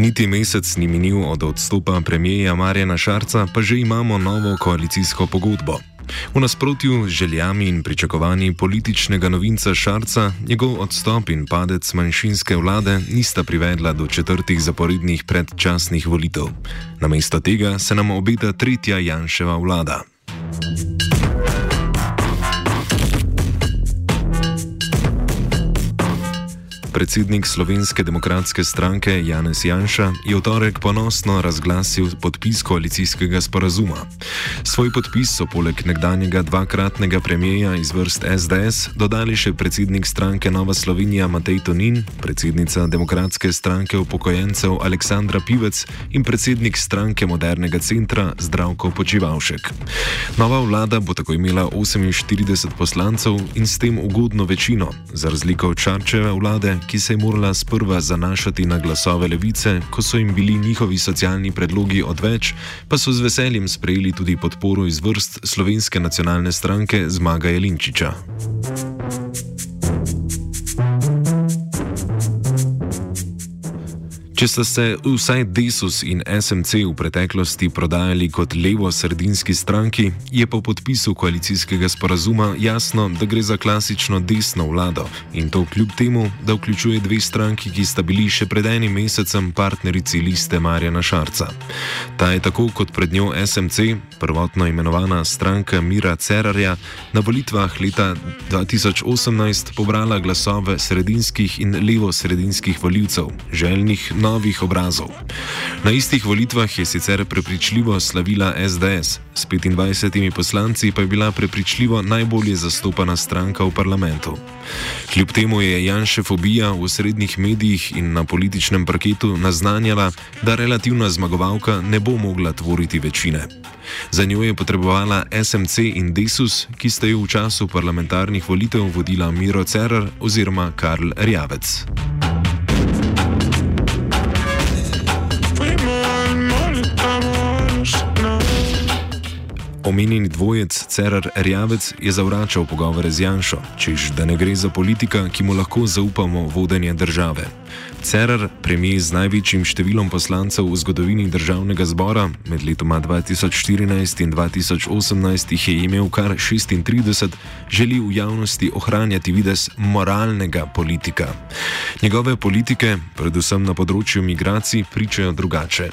Niti mesec ni minil od odstopa premijeja Marjana Šarca, pa že imamo novo koalicijsko pogodbo. V nasprotju z željami in pričakovanji političnega novinca Šarca, njegov odstop in padec manjšinske vlade nista privedla do četrtih zaporednih predčasnih volitev. Namesto tega se nam obeta tretja Janševa vlada. Predsednik Slovenske demokratske stranke Janez Janša je v torek ponosno razglasil podpis koalicijskega sporazuma. Svoj podpis so poleg nekdanjega dvakratnega premijeja iz vrst SDS dodali še predsednik stranke Nova Slovenija Matej Tonin, predsednica Demokratske stranke upokojencev Aleksandra Pivec in predsednik stranke Modernega centra Zdravko Počivalšek. Nova vlada bo tako imela 48 poslancev in s tem ugodno večino, za razliko od Čarčeve vlade, ki se je morala sprva zanašati na glasove levice, ko so jim bili njihovi socialni predlogi odveč, pa so z veseljem sprejeli tudi podporo iz vrst Slovenske nacionalne stranke Zmaga Jelinčiča. Če sta se vsaj Desus in SMC v preteklosti prodajali kot levo-sredinski stranki, je po podpisu koalicijskega sporazuma jasno, da gre za klasično desno vlado in to kljub temu, da vključuje dve stranki, ki sta bili še pred enim mesecem partnerici liste Marjana Šarca. Ta je tako kot pred njo SMC, prvotno imenovana stranka Mira Cerarja, na volitvah leta 2018 pobrala glasove sredinskih in levo-sredinskih voljivcev, željnih novih obrazov. Na istih volitvah je sicer prepričljivo slavila SDS, s 25 poslanci pa je bila prepričljivo najbolje zastopana stranka v parlamentu. Kljub temu je Janšefobija v srednjih medijih in na političnem parketu naznanjala, da relativna zmagovalka ne bo mogla tvoriti večine. Za njo je potrebovala SMC in Desus, ki sta jo v času parlamentarnih volitev vodila Miro Cerar oziroma Karl Rjavec. Omenjeni dvojec Cerar Rjavec je zavračal pogovore z Janšo, čež da ne gre za politika, ki mu lahko zaupamo vodenje države. Cerar, premijer z največjim številom poslancev v zgodovini državnega zbora, med letoma 2014 in 2018 jih je imel kar 36, želi v javnosti ohranjati vides moralnega politika. Njegove politike, predvsem na področju migracij, pričajo drugače.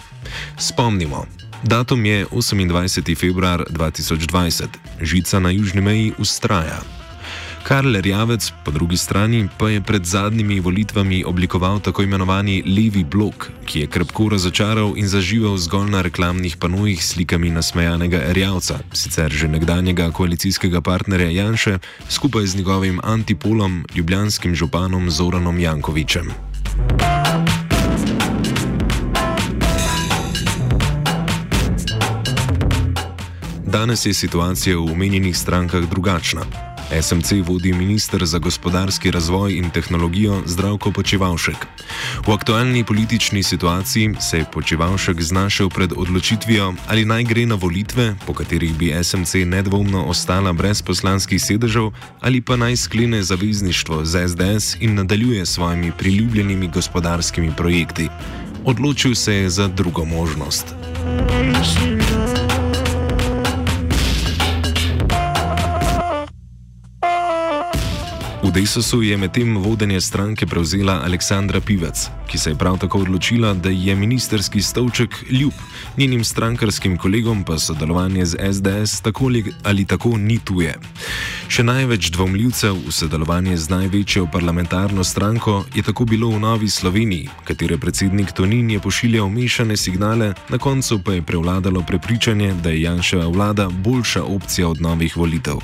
Spomnimo. Datum je 28. februar 2020, žica na južni meji ustraja. Karl Rjavec, po drugi strani, pa je pred zadnjimi volitvami oblikoval tako imenovani Levi blok, ki je krpko razočaral in zaživel zgolj na reklamnih panojih s slikami nasmejanega Rjavca, sicer že nekdanjega koalicijskega partnerja Janše, skupaj z njegovim antipolom, ljubljanskim županom Zoranom Jankovičem. Danes je situacija v omenjenih strankah drugačna. SMC vodi ministr za gospodarski razvoj in tehnologijo Zdravko Počevalšek. V aktualni politični situaciji se je Počevalšek znašel pred odločitvijo, ali naj gre na volitve, po katerih bi SMC nedvomno ostala brez poslanskih sedežev, ali pa naj sklene zavezništvo z SDS in nadaljuje s svojimi priljubljenimi gospodarskimi projekti. Odločil se je za drugo možnost. V V Desusu je medtem vodenje stranke prevzela Aleksandra Pivec, ki se je prav tako odločila, da je ministerski stolček ljub, njenim strankarskim kolegom pa sodelovanje z SDS tako ali tako ni tuje. Še največ dvomljivcev v sodelovanje z največjo parlamentarno stranko je tako bilo v Novi Sloveniji, katere predsednik Tonin je pošiljal mešane signale, na koncu pa je prevladalo prepričanje, da je Janševa vlada boljša opcija od novih volitev.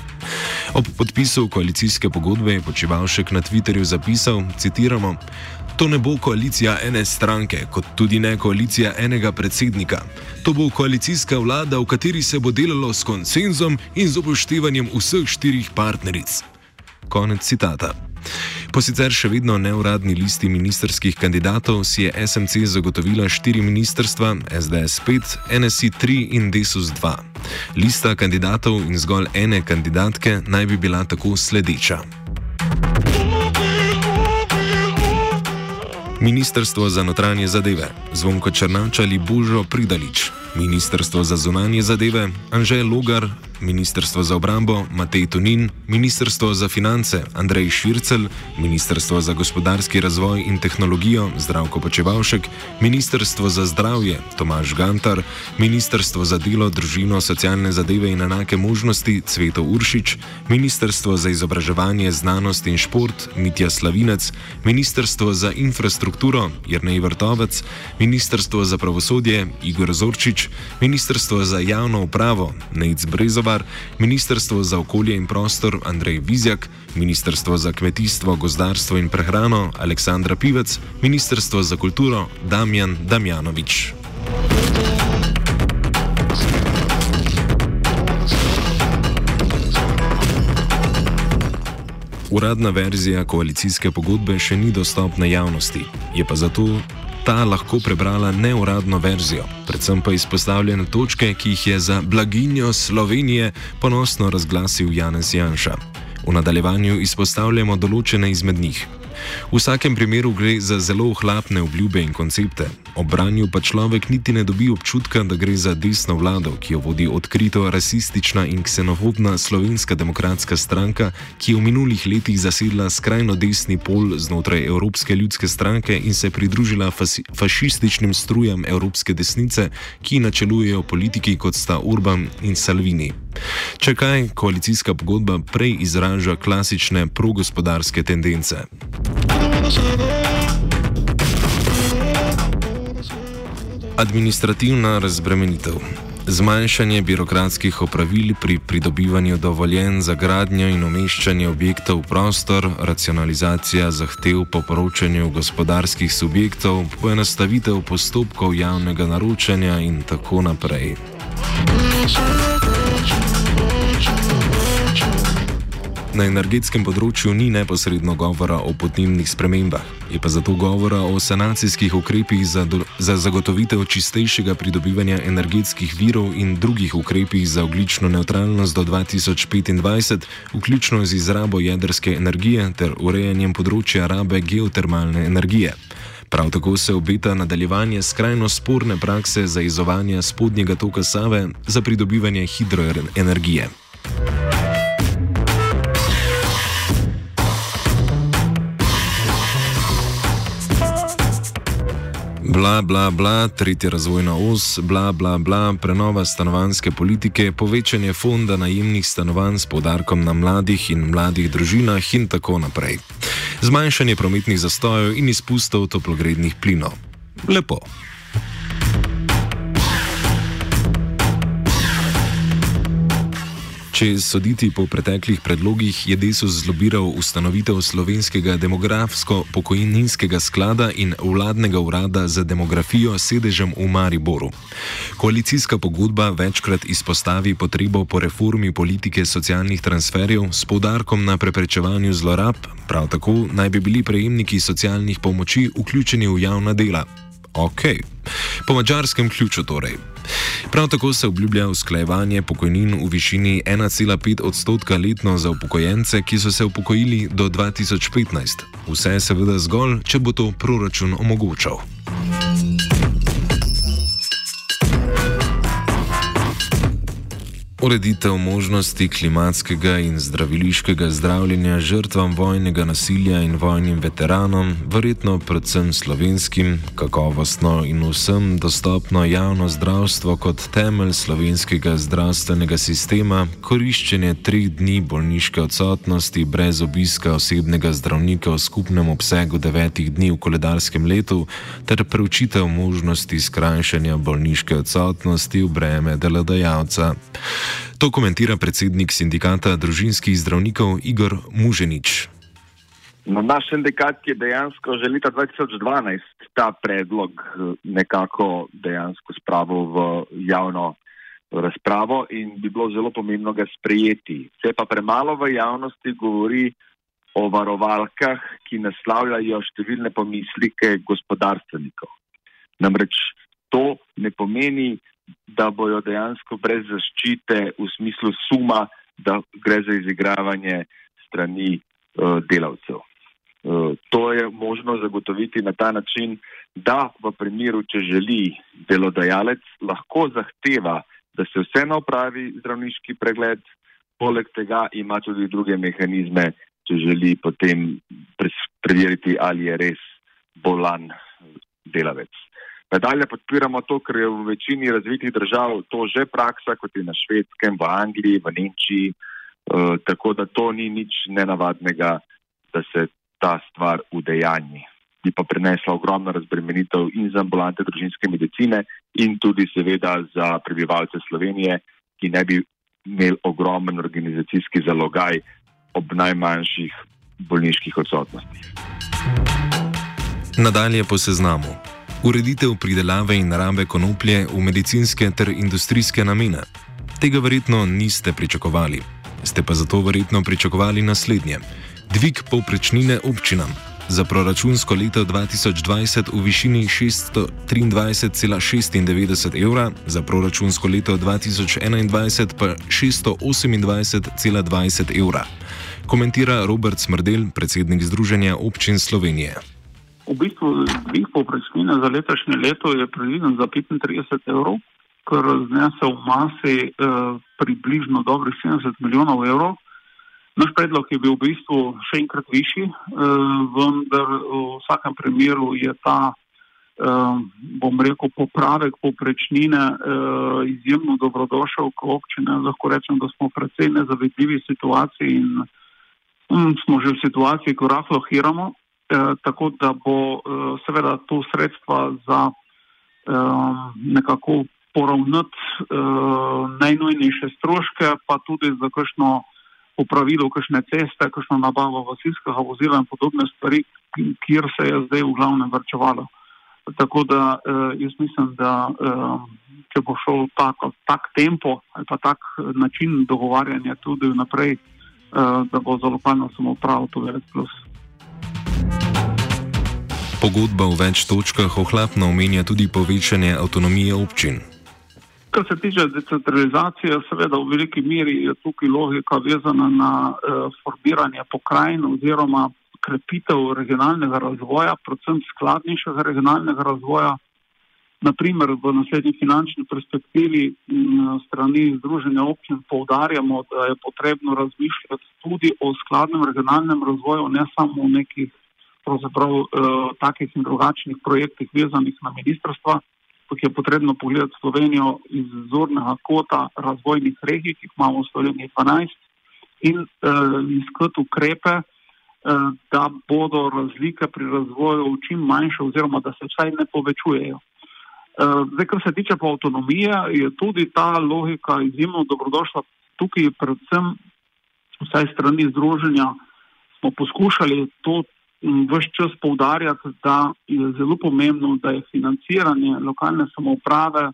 Ob podpisu koalicijske pogodbe je Počivalšek na Twitterju zapisal, citiramo, To ne bo koalicija ene stranke, kot tudi ne koalicija enega predsednika. To bo koalicijska vlada, v kateri se bo delalo s konsenzom in z upoštevanjem vseh štirih partneric. Konec citata. Po sicer še vedno neuradni listi ministerskih kandidatov si je SMC zagotovila štiri ministerstva, SDS 5, NSI 3 in Desus 2. Lista kandidatov in zgolj ene kandidatke naj bi bila tako sledeča. Ministrstvo za notranje zadeve, Zvonko Črnač ali Božo Pridalič, Ministrstvo za zunanje zadeve, Anžej Logar, Ministrstvo za obrambo Matej Tonin, Ministrstvo za finance Andrej Šircel, Ministrstvo za gospodarski razvoj in tehnologijo Zdravko Počevalšek, Ministrstvo za zdravje Tomaž Gantar, Ministrstvo za delo, družino, socialne zadeve in enake možnosti Cveto Uršič, Ministrstvo za izobraževanje, znanost in šport Mitja Slavinec, Ministrstvo za infrastrukturo Jrnej Vrtovec, Ministrstvo za pravosodje Igor Zorčič, Ministrstvo za javno upravo Nejc Brezova, Kolar, Ministrstvo za okolje in prostor Andrej Vizjak, Ministrstvo za kmetijstvo, gozdarstvo in prehrano Aleksandra Pivec, Ministrstvo za kulturo Damjan Damjanovič. Uradna verzija koalicijske pogodbe še ni dostopna javnosti, je pa zato ta lahko prebrala neuradno verzijo, predvsem pa izpostavljene točke, ki jih je za blaginjo Slovenije ponosno razglasil Janez Janša. V nadaljevanju izpostavljamo določene izmed njih. V vsakem primeru gre za zelo ohlapne obljube in koncepte. Ob branju pa človek niti ne dobi občutka, da gre za desno vlado, ki jo vodi odkrito rasistična in ksenofobna slovenska demokratska stranka, ki je v minulih letih zasedla skrajno desni pol znotraj Evropske ljudske stranke in se pridružila fašističnim strujem Evropske desnice, ki načelujejo politiki kot sta Urban in Salvini. Če kaj, koalicijska pogodba prej izraža klasične progospodarske tendence. Administrativna razbremenitev. Zmanjšanje birokratskih opravil pri pridobivanju dovoljen za gradnjo in umeščanje objektov v prostor, racionalizacija zahtev po poročanju gospodarskih subjektov, poenostavitev postopkov javnega naročanja in tako naprej. Na energetskem področju ni neposredno govora o podnebnih spremembah, je pa zato govora o sanacijskih ukrepih za, do, za zagotovitev čistejšega pridobivanja energetskih virov in drugih ukrepih za oglično neutralnost do 2025, vključno z izrabo jedrske energije ter urejanjem področja rabe geotermalne energije. Prav tako se obeta nadaljevanje skrajno sporne prakse za izovanje spodnjega toka Save za pridobivanje hidroenergije. Bla, bla, bla, tretja razvojna os, bla, bla, bla, prenova stanovanske politike, povečanje fonda najemnih stanovanj s podarkom na mladih in mladih družinah in tako naprej. Zmanjšanje prometnih zastojev in izpustov toplogrednih plinov. Lepo. Če soditi po preteklih predlogih, je Desus zlobiral ustanovitev slovenskega demografsko-pokojninskega sklada in vladnega urada za demografijo s sedežem v Mariboru. Koalicijska pogodba večkrat izpostavi potrebo po reformi politike socialnih transferjev s podarkom na preprečevanju zlorab, prav tako naj bi bili prejemniki socialnih pomoči vključeni v javna dela. Ok, po mačarskem ključu torej. Prav tako se obljublja usklajevanje pokojnin v višini 1,5 odstotka letno za upokojence, ki so se upokojili do 2015. Vse seveda zgolj, če bo to proračun omogočal. Ureditev možnosti klimatskega in zdraviliškega zdravljenja žrtvam vojnega nasilja in vojnim veteranom, verjetno predvsem slovenskim, kakovostno in vsem dostopno javno zdravstvo kot temelj slovenskega zdravstvenega sistema, koriščenje treh dni bolniške odsotnosti brez obiska osebnega zdravnika v skupnem obsegu devetih dni v koledarskem letu ter preučitev možnosti skrajšanja bolniške odsotnosti v breme delodajalca. To komentira predsednik sindikata družinskih zdravnikov Igor Muženič. No, naš sindikat je dejansko že leta 2012 ta predlog eh, nekako dejansko spravil v javno razpravo in bi bilo zelo pomembno ga sprejeti. Se pa premalo v javnosti govori o varovalkah, ki naslavljajo številne pomislike gospodarstvenikov. Namreč to ne pomeni, da bojo dejansko brez zaščite v smislu suma, da gre za izigravanje strani uh, delavcev. Uh, to je možno zagotoviti na ta način, da v primeru, če želi delodajalec, lahko zahteva, da se vseeno opravi zdravniški pregled, poleg tega ima tudi druge mehanizme, če želi potem preveriti, ali je res bolan delavec. Nadalje podpiramo to, ker je v večini razvitih držav to že praksa, kot je na švedskem, v Angliji, v Nemčiji. Uh, tako da to ni nič nenavadnega, da se ta stvar udejanji. Bi pa prinesla ogromno razbremenitev in za ambulante družinske medicine, in tudi seveda za prebivalce Slovenije, ki ne bi imeli ogromen organizacijski zalogaj ob najmanjših bolniških odsotnostih. Nadalje po seznamu ureditev pridelave in rabe konoplje v medicinske ter industrijske namene. Tega verjetno niste pričakovali. Ste pa zato verjetno pričakovali naslednje: dvig povprečnine občinam. Za proračunsko leto 2020 v višini 623,96 evra, za proračunsko leto 2021 pa 628,20 evra. Komentira Robert Smrdel, predsednik Združenja občin Slovenije. V bistvu dvig povprečnine za letošnje leto je predviden za 35 evrov, kar znese v masi eh, približno dobrih 70 milijonov evrov. Naš predlog je bil v bistvu še enkrat višji, eh, vendar v vsakem primeru je ta, eh, bom rekel, popravek povprečnine eh, izjemno dobrodošel, ko občine lahko rečem, da smo predvsej nezavedljivi situaciji in hm, smo že v situaciji, ko rahlo hiramo. Eh, tako da bo eh, seveda to sredstva za eh, nekako poravnati najnujnejše stroške, pa tudi za kakšno upravilo, kakšne ceste, kakšno nabavo vasilskega vozila in podobne stvari, kjer se je zdaj v glavnem vrčevalo. Tako da jaz mislim, da če bo šel tak, tak tempo ali pa tak način dogovarjanja tudi naprej, da bo za lokalno samopravo to velik plus. Pogodba v več točkah ohlapno omenja tudi povečanje avtonomije občin. Kar se tiče decentralizacije, seveda v veliki meri je tukaj logika vezana na eh, formiranje pokrajin oziroma krepitev regionalnega razvoja, predvsem skladnejšega regionalnega razvoja. Naprimer, v naslednji finančni perspektivi na strani Združenja občin poudarjamo, da je potrebno razmišljati tudi o skladnem regionalnem razvoju, ne samo o nekih pravzaprav uh, takih in drugačnih projektih vezanih na ministrstva, kot je potrebno pogledati Slovenijo iz zornega kota razvojnih regij, ki jih imamo v Sloveniji 12, in uh, iskati ukrepe, uh, da bodo razlike pri razvoju čim manjše oziroma da se vsaj ne povečujejo. Uh, zdaj, kar se tiče pa avtonomije, je tudi ta logika izjemno dobrodošla. Tukaj predvsem vsaj strani združenja poskušali to vse čas poudarjati, da je zelo pomembno, da je financiranje lokalne samouprave eh,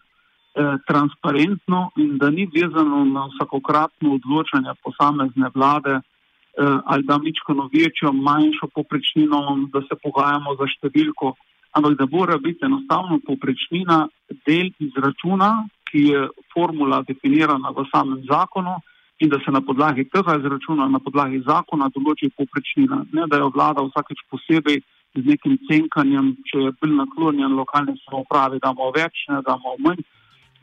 transparentno in da ni vezano na vsakokratno odločanje posamezne vlade eh, ali da ničko večjo, manjšo poprečnino, da se pogajamo za številko, ampak da mora biti enostavno poprečnina del izračuna, ki je formula definirana v samem zakonu in da se na podlagi tega izračuna, na podlagi zakona določi poprečnina, ne da jo vlada vsakeč posebej z nekim cenkanjem, če je bil naklonjen lokalne samoupravi, da imamo več, ne da imamo manj.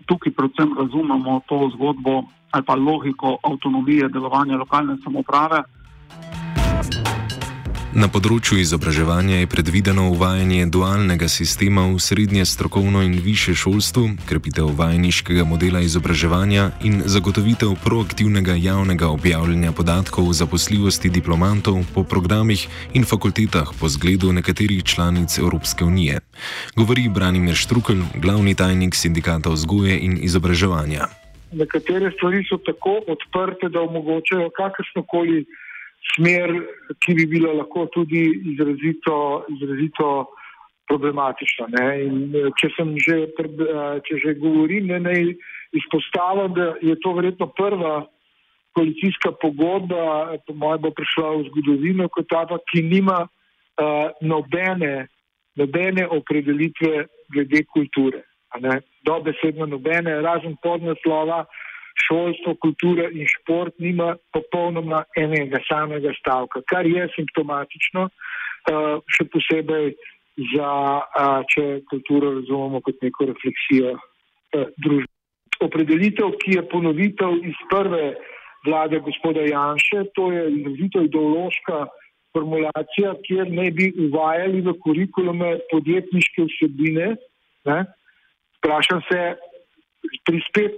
Tukaj predvsem razumemo to zgodbo ali pa logiko avtonomije delovanja lokalne samouprave. Na področju izobraževanja je predvideno uvajanje dualnega sistema v srednje strokovno in više šolstvo, krepitev vajniškega modela izobraževanja in zagotovitev proaktivnega javnega objavljanja podatkov o zaposljivosti diplomantov po programih in fakultetah po zgledu nekaterih članic Evropske unije. Govori Branimir Štrukelj, glavni tajnik sindikata vzgoje in izobraževanja. Nekatere stvari so tako odprte, da omogočajo kakršno koli smer, ki bi bila lahko tudi izrazito, izrazito problematična. In, eh, če, že, eh, če že govorim, ne, naj izpostavim, da je to verjetno prva koalicijska pogodba, po mojem bo prišla v zgodovino, kot ta, ki nima uh, nobene, nobene opredelitve glede kulture. Dobesedno nobene, razen podnaslova, šolstvo, kultura in šport nima popolnoma enega samega stavka, kar je simptomatično, uh, še posebej za, če kulturo razumemo kot neko refleksijo uh, družbe. Opredelitev, ki je ponovitev iz prve vlade gospoda Janše, to je izrazito ideološka formulacija, kjer ne bi uvajali v kurikulume podjetniške vsebine. Vprašam se, prispet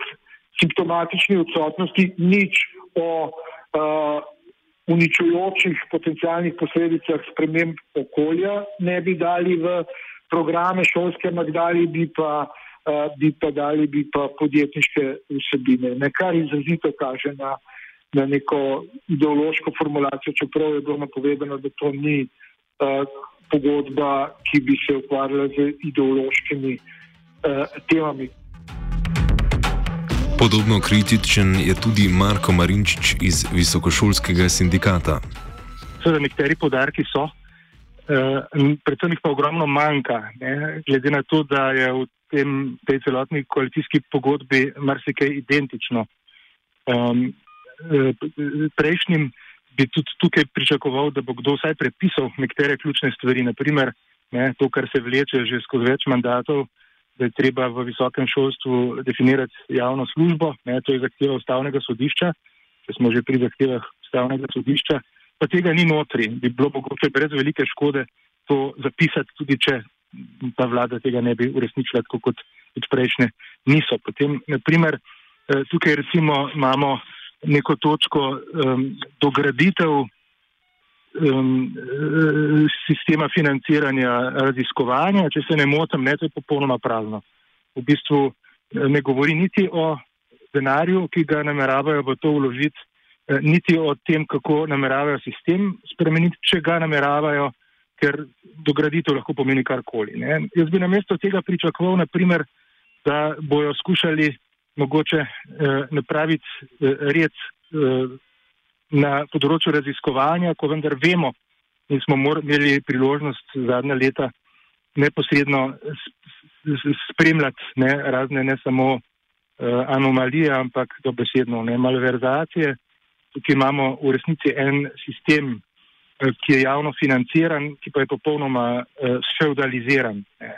simptomatični odsotnosti, nič o uh, uničujočih potencijalnih posledicah sprememb okolja ne bi dali v programe šolske, ampak dali bi pa, uh, bi pa dali bi pa podjetniške vsebine, ne kar izrazito kaže na, na neko ideološko formulacijo, čeprav je bilo napovedano, da to ni uh, pogodba, ki bi se ukvarjala z ideološkimi uh, temami. Podobno kritičen je tudi Marko Marinčič iz Visokošolskega sindikata. Seveda, nekateri podarki so, eh, predvsem jih pa ogromno manjka, ne, glede na to, da je v tem, tej celotni koalicijski pogodbi marsikaj identično. Um, prejšnjim bi tudi tukaj pričakoval, da bo kdo vsaj prepisal nekatere ključne stvari, naprimer ne, to, kar se vleče že skozi več mandatov da je treba v visokem šolstvu definirati javno službo, ne, to je zahteva ustavnega sodišča, če smo že pri zahtevah ustavnega sodišča, pa tega ni notri, bi bilo mogoče brez velike škode to zapisati, tudi če ta vlada tega ne bi uresničila, tako kot prejšnje niso. Potem, naprimer, eh, tukaj recimo imamo neko točko um, dograditev um, sistema financiranja raziskovanja, če se ne motim, ne, to je popolnoma prazno. V bistvu eh, ne govori niti o denarju, ki ga nameravajo v to vložiti, eh, niti o tem, kako nameravajo sistem spremeniti, če ga nameravajo, ker dograditev lahko pomeni karkoli. Ne. Jaz bi na mesto tega pričakoval, naprimer, da bojo skušali mogoče eh, napraviti eh, red eh, na področju raziskovanja, ko vendar vemo in smo imeli priložnost zadnja leta neposredno spremljati ne, razne ne samo uh, anomalije, ampak dobesedno ne malverzacije. Tukaj imamo v resnici en sistem, uh, ki je javno financiran, ki pa je popolnoma uh, feudaliziran. Ne.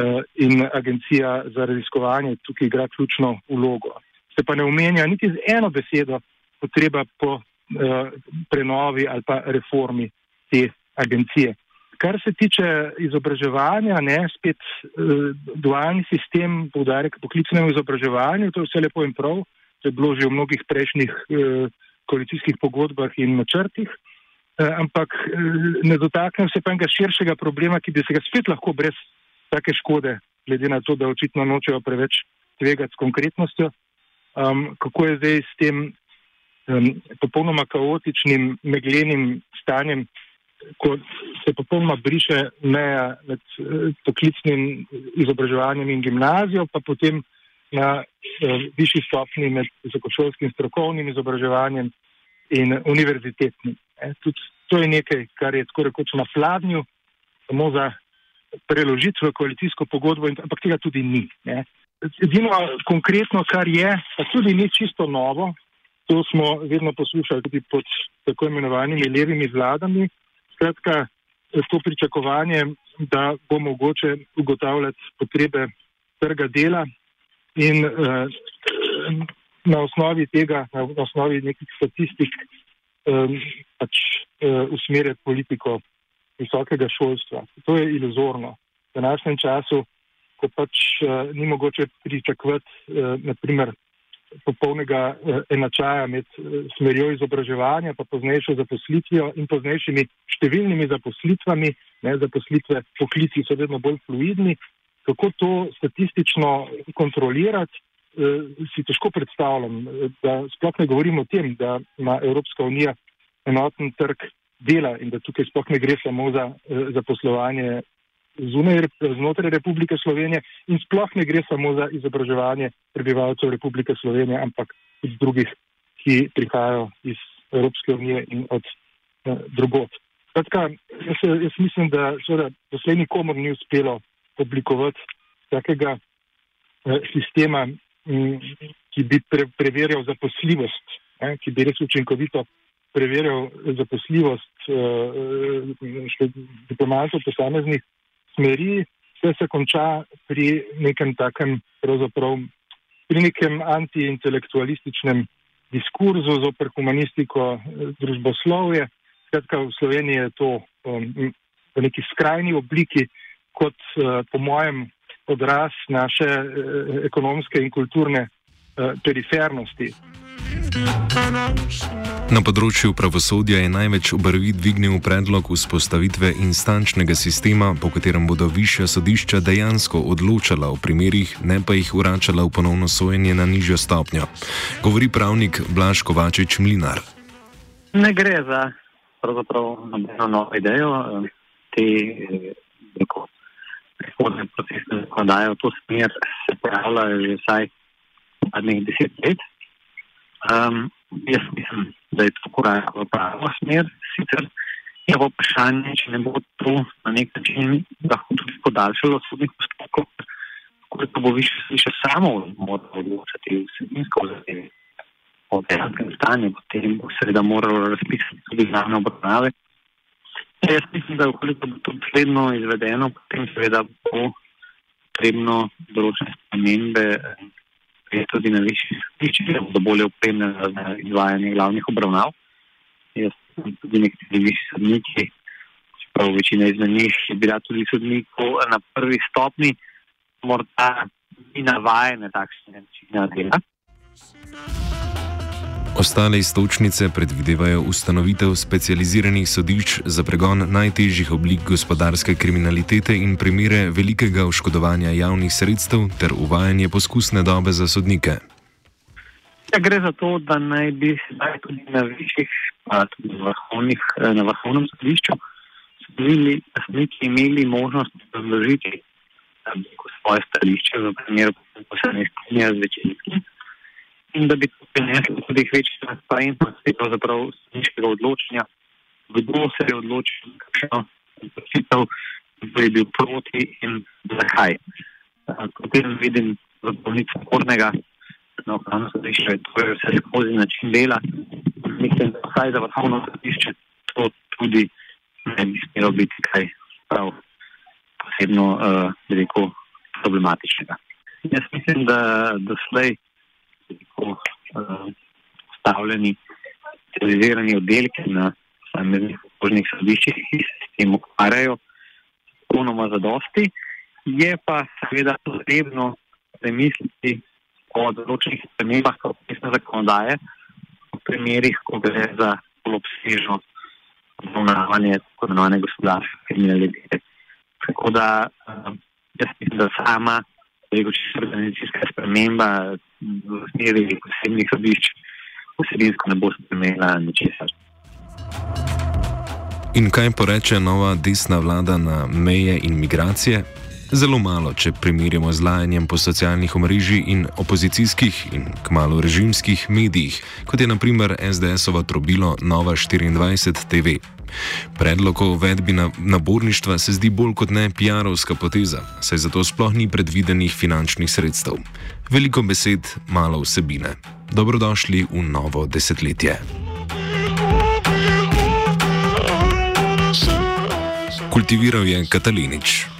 Uh, in agencija za raziskovanje tukaj igra ključno vlogo. Se pa ne omenja niti z eno besedo potreba po Eh, prenovi ali pa reformi te agencije. Kar se tiče izobraževanja, ne spet eh, dualni sistem, poudarek poklicnemu izobraževanju, to je vse lepo in prav, to je bilo že v mnogih prejšnjih eh, koalicijskih pogodbah in načrtih, eh, ampak eh, ne dotaknem se pa enega širšega problema, ki bi se ga spet lahko brez take škode, glede na to, da očitno nočejo preveč tvegati s konkretnostjo, um, kako je zdaj s tem um, popolnoma kaotičnim, meglenim stanjem, ko se popolnoma briše meja med uh, poklicnim izobraževanjem in gimnazijo, pa potem na uh, višji stopni med visokošolskim strokovnim izobraževanjem in univerzitetnim. E, to je nekaj, kar je tako rekoč na pladnju, samo za preložitve v koalicijsko pogodbo, ampak tega tudi ni. Ne. Edino konkretno, kar je, pa tudi ni čisto novo, To smo vedno poslušali tudi pod tako imenovanimi levimi vladami. Skratka, to pričakovanje, da bo mogoče ugotavljati potrebe trga dela in uh, na osnovi tega, na osnovi nekih statistik, um, pač uh, usmerjati politiko visokega šolstva. To je iluzorno. V današnjem času, ko pač uh, ni mogoče pričakovati, uh, naprimer, popolnega uh, enačaja med uh, smerjo izobraževanja, pa poznejšo zaposlitvijo in poznejšimi številnimi zaposlitvami, ne, zaposlitve poklici so vedno bolj fluidni, kako to statistično kontrolirati, uh, si težko predstavljam, da sploh ne govorim o tem, da ima Evropska unija enoten trg dela in da tukaj sploh ne gre samo za zaposlovanje zunaj, znotraj Republike Slovenije in sploh ne gre samo za izobraževanje prebivalcev Republike Slovenije, ampak tudi drugih, ki prihajajo iz Evropske unije in od uh, drugot. Kratka, jaz, jaz mislim, da doslej nikomu ni uspelo oblikovati takega uh, sistema, ki bi pre, preverjal zaposljivost, ne, ki bi res učinkovito preverjal zaposljivost uh, diplomatov posameznih smeri, vse se konča pri nekem takem, pravzaprav pri nekem antiintelektualističnem diskurzu zoper humanistiko, eh, družboslovje. Skratka, v Sloveniji je to um, v neki skrajni obliki, kot uh, po mojem odraz naše eh, ekonomske in kulturne eh, perifernosti. Na področju pravosodja je največ obrvi dvignil predlog vzpostavitve instančnega sistema, po katerem bodo višja sodišča dejansko odločala o primerih, ne pa jih vračala v ponovno sojenje na nižjo stopnjo. Govori pravnik Blaž Kovačič Mlinar. Ne gre za nobeno novo idejo. Te, eh, prihodne procesne zakonodaje v to smer se pojavljajo že vsaj zadnjih deset let. Um, jaz mislim, da je to korak v pravo smer, sicer je pa vprašanje, če ne bo to na nek način lahko tudi podaljšalo sodnih postopkov, koliko bo više sliše samo moralo odločati vsebinsko zadevi o dejanskem stanju, potem bo seveda moralo razpisati tudi glavne obravnave. Ja, jaz mislim, da ukoliko bo to dosledno izvedeno, potem seveda bo potrebno določene spremembe eh, tudi na višjih stopniščih, da bodo bolje opremljene za izvajanje glavnih obravnav. Jaz sem tudi nekateri višji sodniki, čeprav večina izmed njih je bila tudi sodnikov na prvi stopni, morda ni navajene takšne načine dela. Ostale istočnice predvidevajo ustanovitev specializiranih sodišč za pregon najtežjih oblik gospodarske kriminalitete in primere velikega oškodovanja javnih sredstev ter uvajanje poskusne dobe za sodnike. Ja, gre za to, da naj bi zdaj tudi na višjih, pa tudi vrhovnih, eh, na vrhovnem sodišču sodniki imeli možnost predložiti svoje stališče v primeru, ko se ne strinjajo z večinskim in da bi to prineslo tudi večjo transparentnost pravzaprav sodniškega odločanja, kdo se je odločil, kakšno odločitev, kdo je bil proti in zakaj. Potem vidim v bolnici spornega, no, pravno sodišče, to je vse skozi način dela. Mislim, da vsaj za vrhovno sodišče to tudi ne bi smelo biti kaj prav posebno, uh, rekel, problematičnega. Jaz mislim, da doslej tako postavljeni specializirani oddelki na samih okrožnih sodiščih, ki se s tem ukvarjajo, popolnoma zadosti. Je pa seveda potrebno premisliti o določenih spremembah procesne zakonodaje v primerih, ko gre za obsežno obravnavanje tako imenovane gospodarske kriminalitete. Tako da jaz mislim, da sama se organizacijska sprememba v smeri posebnih sodišč, vsebinsko ne bo spremenila ničesar. In kaj poreče nova desna vlada na meje in migracije? Zelo malo, če primerjamo z lajanjem po socialnih omrežjih in opozicijskih in kmalo režimskih medijih, kot je naprimer SDS-ova trobilo Nova 24 TV. Predlog o uvedbi naborništva se zdi bolj kot ne PR-ovska poteza, saj zato sploh ni predvidenih finančnih sredstev. Veliko besed, malo vsebine. Dobrodošli v novo desetletje. Kultiviral je Katalinič.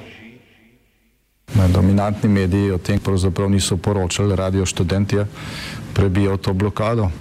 Dominantni mediji o tem pravzaprav niso poročali, radio študent je prebijal to blokado.